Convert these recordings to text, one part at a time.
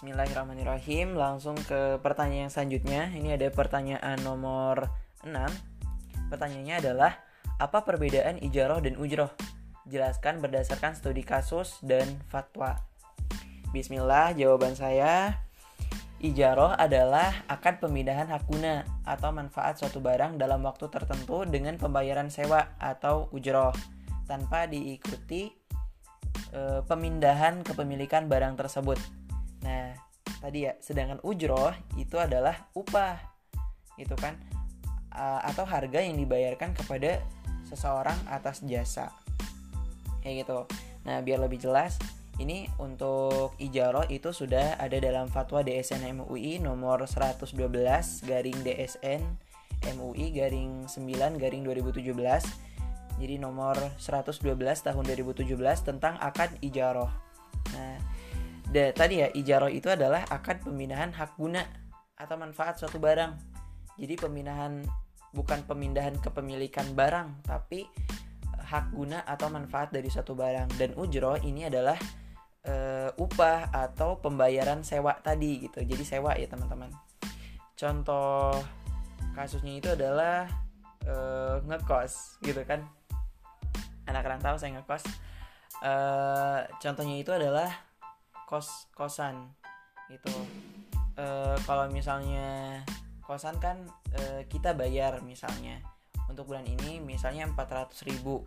Bismillahirrahmanirrahim. Langsung ke pertanyaan yang selanjutnya. Ini ada pertanyaan nomor 6. Pertanyaannya adalah apa perbedaan ijaroh dan ujroh? Jelaskan berdasarkan studi kasus dan fatwa. Bismillah, jawaban saya Ijaroh adalah akad pemindahan hak guna atau manfaat suatu barang dalam waktu tertentu dengan pembayaran sewa atau ujroh tanpa diikuti e, pemindahan kepemilikan barang tersebut. Nah, tadi ya, sedangkan ujroh itu adalah upah, gitu kan, e, atau harga yang dibayarkan kepada seseorang atas jasa, kayak gitu. Nah, biar lebih jelas, ini untuk ijaroh itu sudah ada dalam fatwa DSN MUI nomor 112 garing DSN MUI garing 9 garing 2017. Jadi nomor 112 tahun 2017 tentang akad ijaroh. Da, tadi ya ijaroh itu adalah akad pemindahan hak guna atau manfaat suatu barang. Jadi pemindahan bukan pemindahan kepemilikan barang, tapi hak guna atau manfaat dari suatu barang. Dan ujroh ini adalah uh, upah atau pembayaran sewa tadi gitu. Jadi sewa ya teman-teman. Contoh kasusnya itu adalah uh, ngekos gitu kan. Anak rantau saya ngekos. Uh, contohnya itu adalah kos kosan gitu. Uh, kalau misalnya kosan kan uh, kita bayar misalnya untuk bulan ini misalnya 400 ribu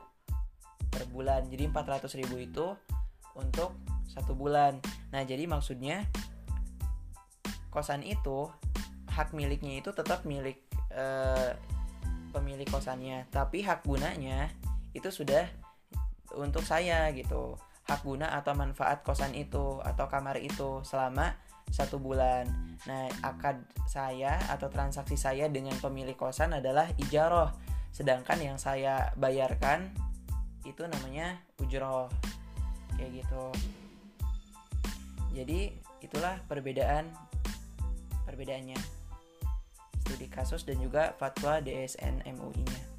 per bulan jadi 400 ribu itu untuk satu bulan. Nah, jadi maksudnya kosan itu hak miliknya itu tetap milik eh, pemilik kosannya, tapi hak gunanya itu sudah untuk saya gitu. Hak guna atau manfaat kosan itu atau kamar itu selama satu bulan. Nah, akad saya atau transaksi saya dengan pemilik kosan adalah ijaroh. Sedangkan yang saya bayarkan itu namanya ujroh. Kayak gitu. Jadi itulah perbedaan perbedaannya studi kasus dan juga fatwa DSN MUI-nya.